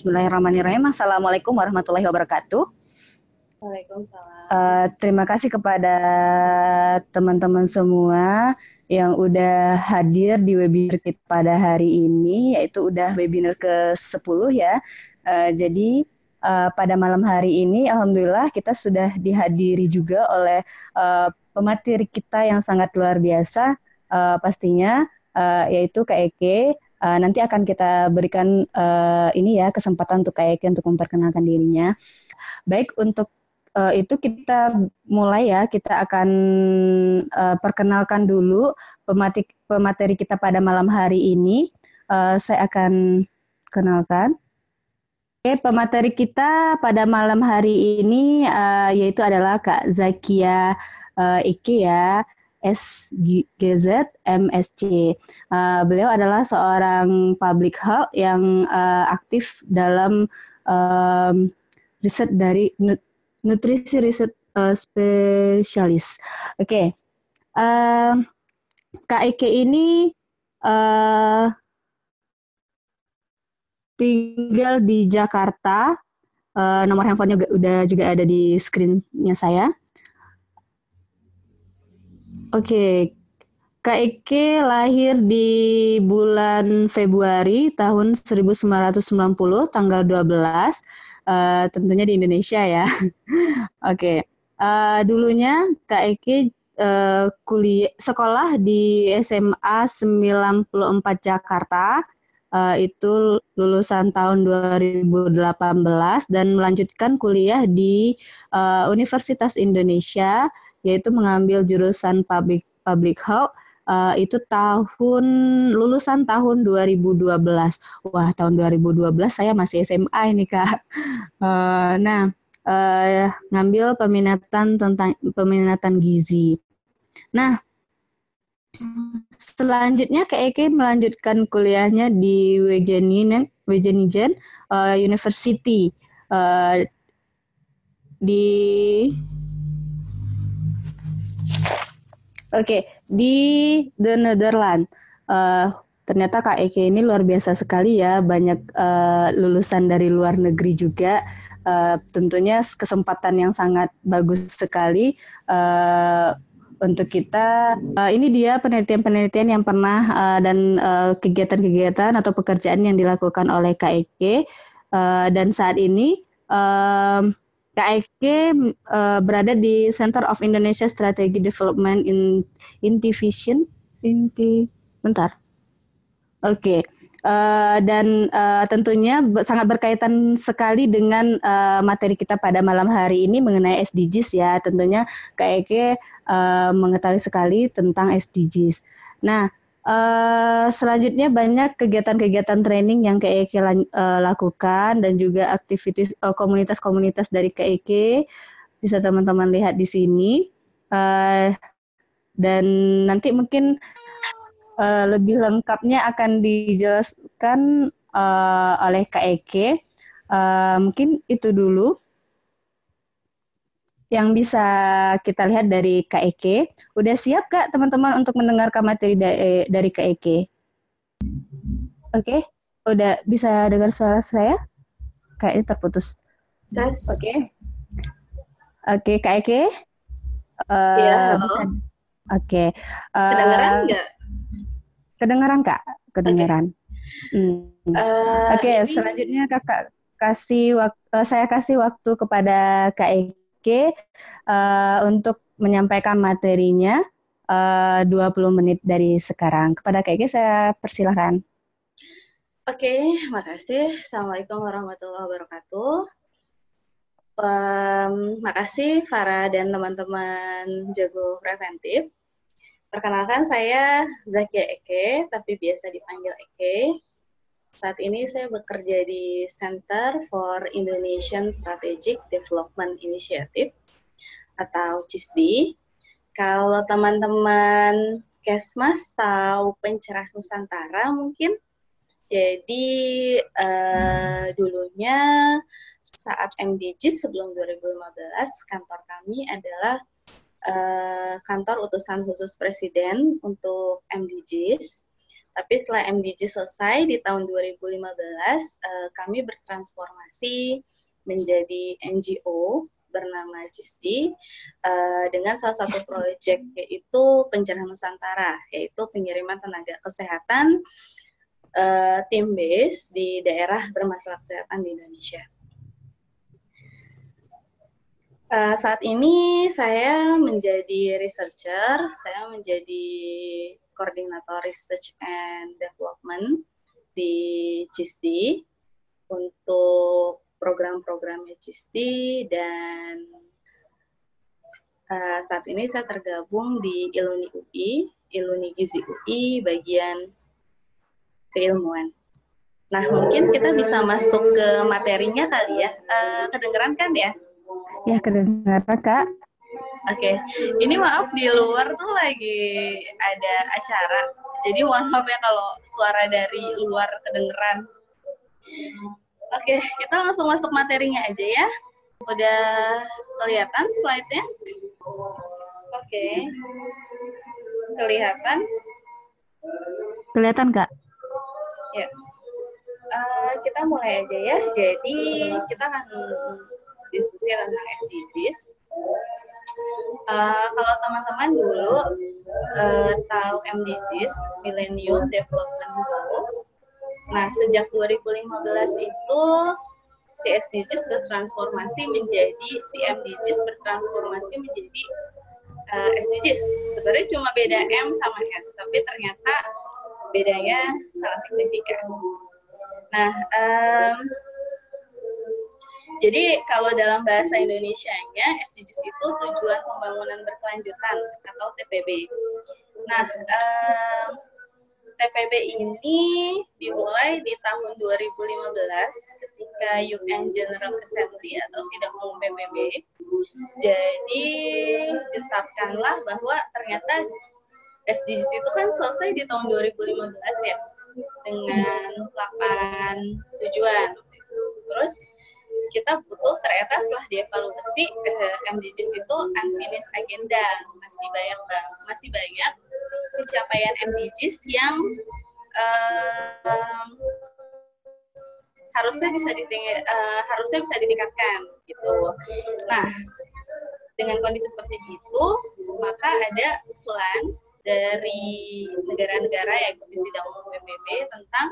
Bismillahirrahmanirrahim. Assalamualaikum warahmatullahi wabarakatuh. Waalaikumsalam. Uh, terima kasih kepada teman-teman semua yang udah hadir di webinar kita pada hari ini, yaitu udah webinar ke-10 ya. Uh, jadi uh, pada malam hari ini, Alhamdulillah kita sudah dihadiri juga oleh uh, pemateri kita yang sangat luar biasa, uh, pastinya, uh, yaitu Kak Eke. Uh, nanti akan kita berikan uh, ini ya kesempatan untuk Kak untuk memperkenalkan dirinya. Baik untuk uh, itu kita mulai ya, kita akan uh, perkenalkan dulu pemateri, pemateri kita pada malam hari ini. Uh, saya akan kenalkan. Oke, pemateri kita pada malam hari ini uh, yaitu adalah Kak Zakia uh, Ike ya, SGZ MSC. Uh, beliau adalah seorang public health yang uh, aktif dalam um, riset dari nutrisi riset uh, spesialis. Oke, okay. uh, Eke ini uh, tinggal di Jakarta. Uh, nomor handphonenya udah juga ada di screennya saya. Oke. Kak Eke lahir di bulan Februari tahun 1990, tanggal 12 uh, tentunya di Indonesia ya. Oke, okay. uh, eh, dulunya Kak uh, kuliah sekolah di SMA 94 Jakarta. Uh, itu lulusan tahun 2018 dan melanjutkan kuliah di uh, Universitas Indonesia yaitu mengambil jurusan public public health uh, itu tahun lulusan tahun 2012. Wah, tahun 2012 saya masih SMA ini, Kak. Uh, nah, uh, ngambil peminatan tentang peminatan gizi. Nah, selanjutnya Kak Eke melanjutkan kuliahnya di Wageningen, Wageningen uh, University uh, di Oke, okay, di The Netherlands. Uh, ternyata Kak Eke ini luar biasa sekali ya, banyak uh, lulusan dari luar negeri juga. Uh, tentunya kesempatan yang sangat bagus sekali uh, untuk kita. Uh, ini dia penelitian-penelitian yang pernah uh, dan kegiatan-kegiatan uh, atau pekerjaan yang dilakukan oleh Kak Eke. Uh, dan saat ini uh, KIK uh, eh, berada di Center of Indonesia Strategy Development in Intivision. Inti, bentar. Oke. Okay. Uh, eh, dan uh, tentunya sangat berkaitan sekali dengan uh, materi kita pada malam hari ini mengenai SDGs ya. Tentunya KIK uh, mengetahui sekali tentang SDGs. Nah, Uh, selanjutnya banyak kegiatan-kegiatan training yang KEK uh, lakukan dan juga aktivitas uh, komunitas-komunitas dari KEK bisa teman-teman lihat di sini. Uh, dan nanti mungkin uh, lebih lengkapnya akan dijelaskan uh, oleh KEK uh, mungkin itu dulu yang bisa kita lihat dari KEK. Udah siap Kak teman-teman untuk mendengarkan materi da dari KEK? Oke, okay. udah bisa dengar suara saya? Kayaknya terputus. Yes. Oke. Okay. Oke, okay, KEK. Uh, iya, Bisa... Oke. Okay. Uh, kedengaran nggak? Kedengaran Kak, kedengaran. Okay. Hmm. Uh, Oke, okay, ini... selanjutnya Kakak kasih waktu, saya kasih waktu kepada KEK Oke, uh, untuk menyampaikan materinya uh, 20 menit dari sekarang. Kepada Kak saya persilahkan. Oke, okay, makasih. Assalamualaikum warahmatullahi wabarakatuh. Um, makasih Farah dan teman-teman jago preventif. Perkenalkan saya Zakia Eke, tapi biasa dipanggil Eke. Saat ini saya bekerja di Center for Indonesian Strategic Development Initiative atau CISD. Kalau teman-teman Kesmas tahu pencerah Nusantara mungkin, jadi uh, dulunya saat MDGs sebelum 2015 kantor kami adalah uh, kantor utusan khusus presiden untuk MDGs Tapi setelah MDG selesai di tahun 2015, uh, kami bertransformasi menjadi NGO bernama CISDI uh, dengan salah satu proyek yaitu Pencerahan Nusantara, yaitu pengiriman tenaga kesehatan uh, tim base di daerah bermasalah kesehatan di Indonesia. Uh, saat ini saya menjadi researcher, saya menjadi koordinator research and development di CISDI untuk program-program CISDI dan uh, saat ini saya tergabung di Iluni UI, Iluni Gizi UI bagian keilmuan. Nah, mungkin kita bisa masuk ke materinya kali ya. Uh, kedengeran kan ya? Ya, kedengaran Kak. Oke, okay. ini maaf di luar tuh lagi ada acara. Jadi mohon maaf ya kalau suara dari luar kedengeran. Oke, okay, kita langsung masuk materinya aja ya. Udah kelihatan slide-nya? Oke. Okay. Kelihatan? Kelihatan, Kak? Ya. Uh, kita mulai aja ya. Jadi, kita akan diskusi tentang SDGs. Uh, kalau teman-teman dulu uh, tahu MDGs, Millennium Development Goals. Nah, sejak 2015 itu si SDGs bertransformasi menjadi si MDGs bertransformasi menjadi uh, SDGs. Sebenarnya cuma beda M sama S, tapi ternyata bedanya sangat signifikan. Nah, um, jadi kalau dalam bahasa Indonesia-nya SDGs itu tujuan pembangunan berkelanjutan atau TPB. Nah, eh, TPB ini dimulai di tahun 2015 ketika UN General Assembly atau Sidang Umum PBB. Jadi ditetapkanlah bahwa ternyata SDGs itu kan selesai di tahun 2015 ya dengan 8 tujuan. Terus kita butuh ternyata setelah dievaluasi MDGs itu unfinished agenda masih banyak masih banyak pencapaian MDGs yang eh, harusnya bisa ditinggi, uh, harusnya bisa ditingkatkan gitu. Nah, dengan kondisi seperti itu, maka ada usulan dari negara-negara yang di sidang umum PBB tentang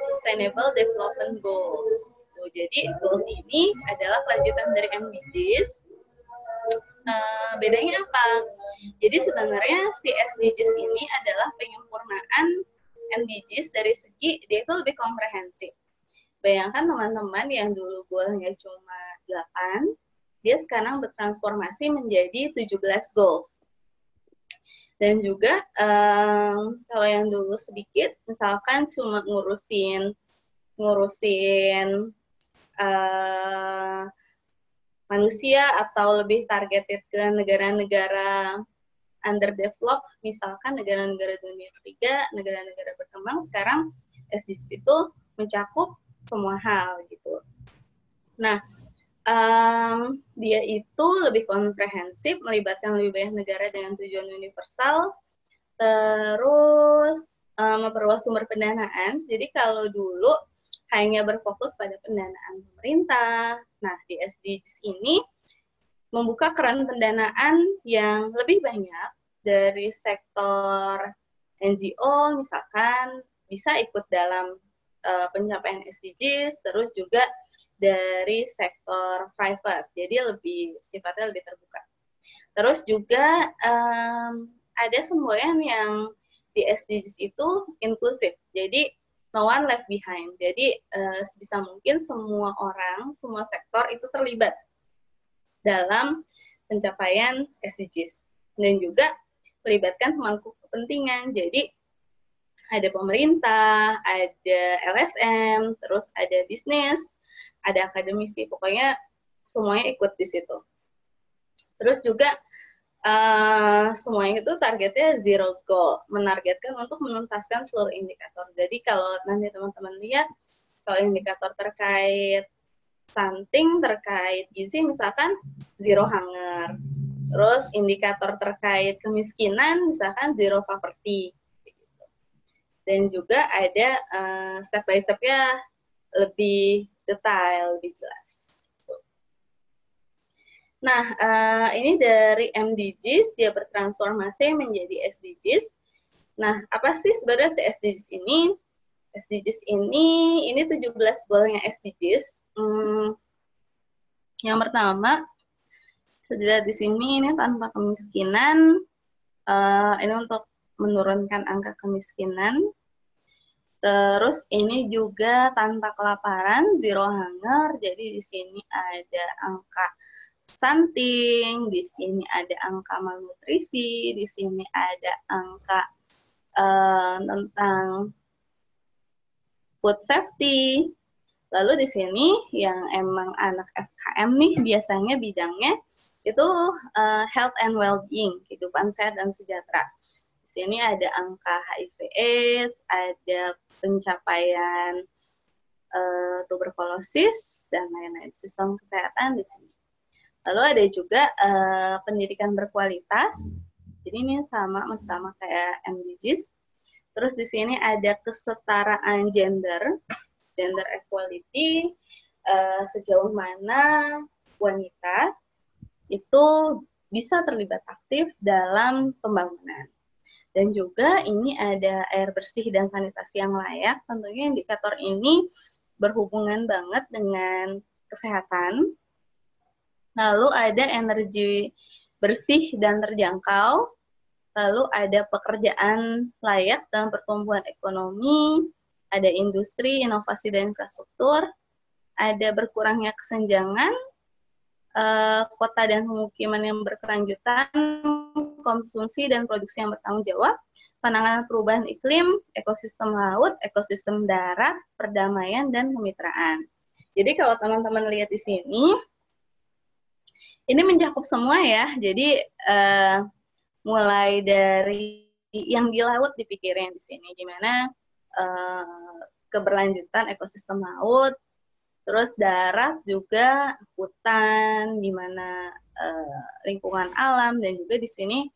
Sustainable Development Goals gitu. Jadi goals ini adalah kelanjutan dari MDGs. Uh, eh, bedanya apa? Jadi sebenarnya si SDGs ini adalah penyempurnaan MDGs dari segi dia itu lebih komprehensif. Bayangkan teman-teman yang dulu goalnya cuma 8, dia sekarang bertransformasi menjadi 17 goals. Dan juga um, kalau yang dulu sedikit, misalkan cuma ngurusin ngurusin uh, manusia atau lebih targeted ke negara-negara underdeveloped, misalkan negara-negara dunia ketiga, negara-negara berkembang, sekarang SDGs itu mencakup semua hal gitu. Nah, um, dia itu lebih komprehensif, melibatkan lebih banyak negara dengan tujuan universal, terus um, memperluas sumber pendanaan. Jadi kalau dulu hanya berfokus pada pendanaan pemerintah. Nah, di SDGs ini membuka keran pendanaan yang lebih banyak dari sektor NGO misalkan bisa ikut dalam uh, pencapaian SDGs, terus juga dari sektor private, jadi lebih sifatnya lebih terbuka. Terus juga um, ada semboyan yang di SDGs itu inklusif, jadi no one left behind. Jadi uh, sebisa mungkin semua orang, semua sektor itu terlibat dalam pencapaian SDGs dan juga melibatkan pemangku kepentingan. Jadi ada pemerintah, ada LSM, terus ada bisnis, ada akademisi, pokoknya semuanya ikut di situ. Terus juga uh, semuanya itu targetnya zero goal, menargetkan untuk menuntaskan seluruh indikator. Jadi kalau nanti teman-teman lihat kalau indikator terkait stunting, terkait gizi, misalkan zero hunger. Terus indikator terkait kemiskinan, misalkan zero poverty. dan juga ada uh, step by stepnya lebih detail, lebih jelas. Nah, uh, ini dari MDGs, dia bertransformasi menjadi SDGs. Nah, apa sih sebenarnya si SDGs ini? SDGs ini, ini 17 goalnya SDGs. Hmm, yang pertama, bisa di sini, ini tanpa kemiskinan. Uh, ini untuk menurunkan angka kemiskinan. Terus ini juga tanpa kelaparan, zero hunger. Jadi di sini ada angka stunting, di sini ada angka malnutrisi, di sini ada angka uh, tentang food safety. Lalu di sini yang emang anak FKM nih biasanya bidangnya itu uh, health and well-being, kehidupan sehat dan sejahtera. Di sini ada angka HIV/AIDS, ada pencapaian uh, tuberkulosis dan lain-lain sistem kesehatan di sini. Lalu ada juga uh, pendidikan berkualitas. Jadi ini sama sama kayak MDGs. Terus di sini ada kesetaraan gender, gender equality, uh, sejauh mana wanita itu bisa terlibat aktif dalam pembangunan. Dan juga ini ada air bersih dan sanitasi yang layak. Tentunya indikator ini berhubungan banget dengan kesehatan, lalu ada energi bersih dan terjangkau, lalu ada pekerjaan layak dalam pertumbuhan ekonomi, ada industri, inovasi, dan infrastruktur, ada berkurangnya kesenjangan, uh, kota dan pemukiman yang berkelanjutan, konsumsi dan produksi yang bertanggung jawab, penanganan perubahan iklim, ekosistem laut, ekosistem darat, perdamaian, dan kemitraan. Jadi kalau teman-teman lihat di sini, ini mencakup semua ya. Jadi uh, mulai dari yang di laut dipikirin di sini gimana uh, keberlanjutan ekosistem laut, terus darat juga hutan, gimana uh, lingkungan alam dan juga di sini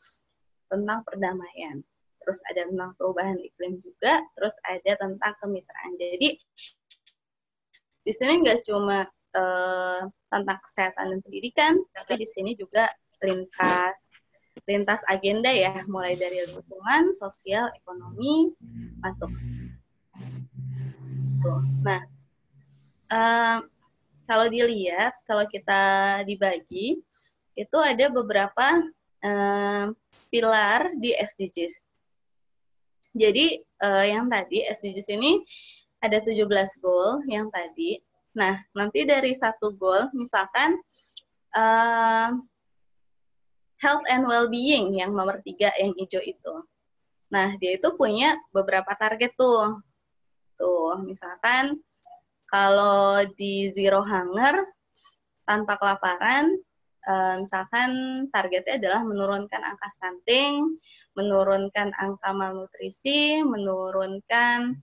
tentang perdamaian. Terus ada tentang perubahan iklim juga, terus ada tentang kemitraan. Jadi di sini nggak cuma uh, tentang kesehatan dan pendidikan, tapi di sini juga lintas lintas agenda ya, mulai dari lingkungan, sosial, ekonomi masuk. Nah, uh, kalau dilihat, kalau kita dibagi, itu ada beberapa uh, pilar di SDGs. Jadi uh, yang tadi SDGs ini ada 17 goal yang tadi Nah, nanti dari satu goal, misalkan uh, health and well-being yang nomor tiga yang hijau itu. Nah, dia itu punya beberapa target tuh. Tuh, misalkan kalau di zero hunger, tanpa kelaparan, uh, misalkan targetnya adalah menurunkan angka stunting, menurunkan angka malnutrisi, menurunkan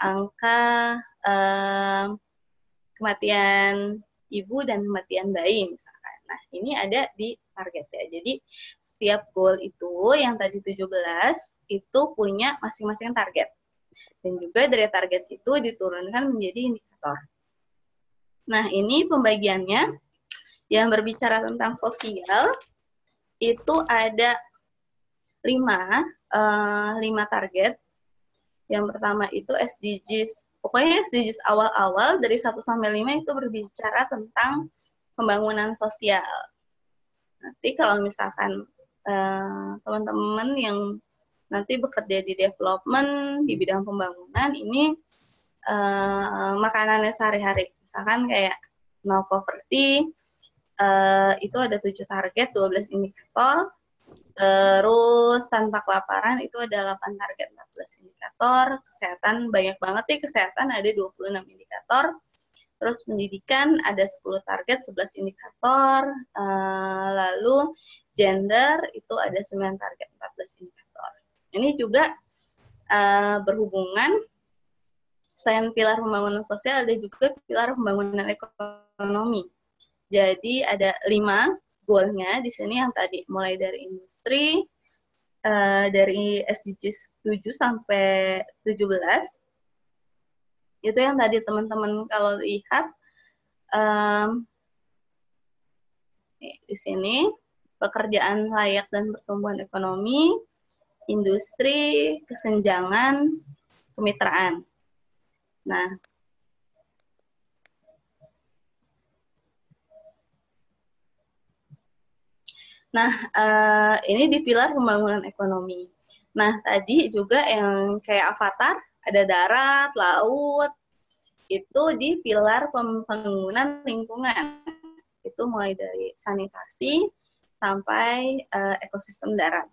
angka uh, kematian ibu dan kematian bayi misalkan. Nah, ini ada di target ya. Jadi setiap goal itu yang tadi 17 itu punya masing-masing target. Dan juga dari target itu diturunkan menjadi indikator. Nah, ini pembagiannya yang berbicara tentang sosial itu ada lima, uh, lima target. Yang pertama itu SDGs pokoknya SDGs awal-awal dari 1 sampai 5 itu berbicara tentang pembangunan sosial. Nanti kalau misalkan uh, teman-teman yang nanti bekerja di development di bidang pembangunan ini uh, makanannya sehari-hari. Misalkan kayak no poverty, uh, itu ada tujuh target, 12 indikator, Terus tanpa kelaparan itu ada 8 target 14 indikator, kesehatan banyak banget nih kesehatan ada 26 indikator. Terus pendidikan ada 10 target 11 indikator. Uh, lalu gender itu ada 9 target 14 indikator. Ini juga uh, berhubungan selain pilar pembangunan sosial ada juga pilar pembangunan ekonomi. Jadi ada lima goalnya di sini yang tadi mulai dari industri, uh, dari SDGs 7 sampai 17 itu yang tadi teman-teman kalau lihat um, di sini pekerjaan layak dan pertumbuhan ekonomi, industri, kesenjangan, kemitraan. Nah, Nah, uh, ini di pilar pembangunan ekonomi. Nah, tadi juga yang kayak avatar, ada darat, laut, itu di pilar pembangunan lingkungan. Itu mulai dari sanitasi sampai uh, ekosistem darat.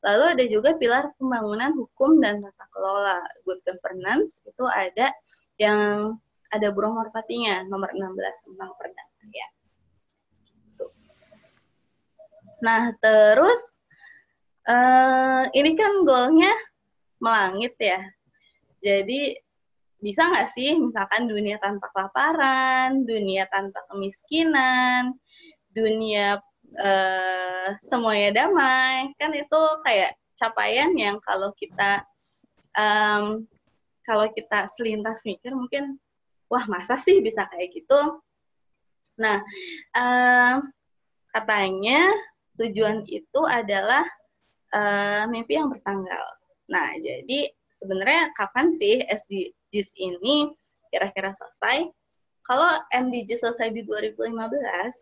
Lalu ada juga pilar pembangunan hukum dan tata kelola, good governance, itu ada yang ada burung merpatinya, nomor 16 tentang perdana. Ya. Nah, terus uh, ini kan goalnya melangit ya. Jadi bisa nggak sih misalkan dunia tanpa kelaparan, dunia tanpa kemiskinan, dunia uh, semuanya damai, kan itu kayak capaian yang kalau kita um, kalau kita selintas mikir mungkin wah masa sih bisa kayak gitu. Nah, uh, katanya tujuan itu adalah uh, mimpi yang bertanggal. Nah, jadi sebenarnya kapan sih SDGs ini kira-kira selesai? Kalau MDGs selesai di 2015,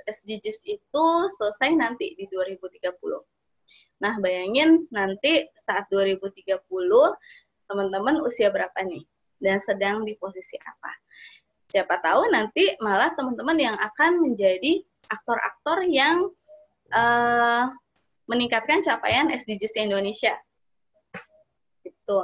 SDGs itu selesai nanti di 2030. Nah, bayangin nanti saat 2030, teman-teman usia berapa nih? Dan sedang di posisi apa? Siapa tahu nanti malah teman-teman yang akan menjadi aktor-aktor yang uh, meningkatkan capaian SDGs Indonesia. Gitu.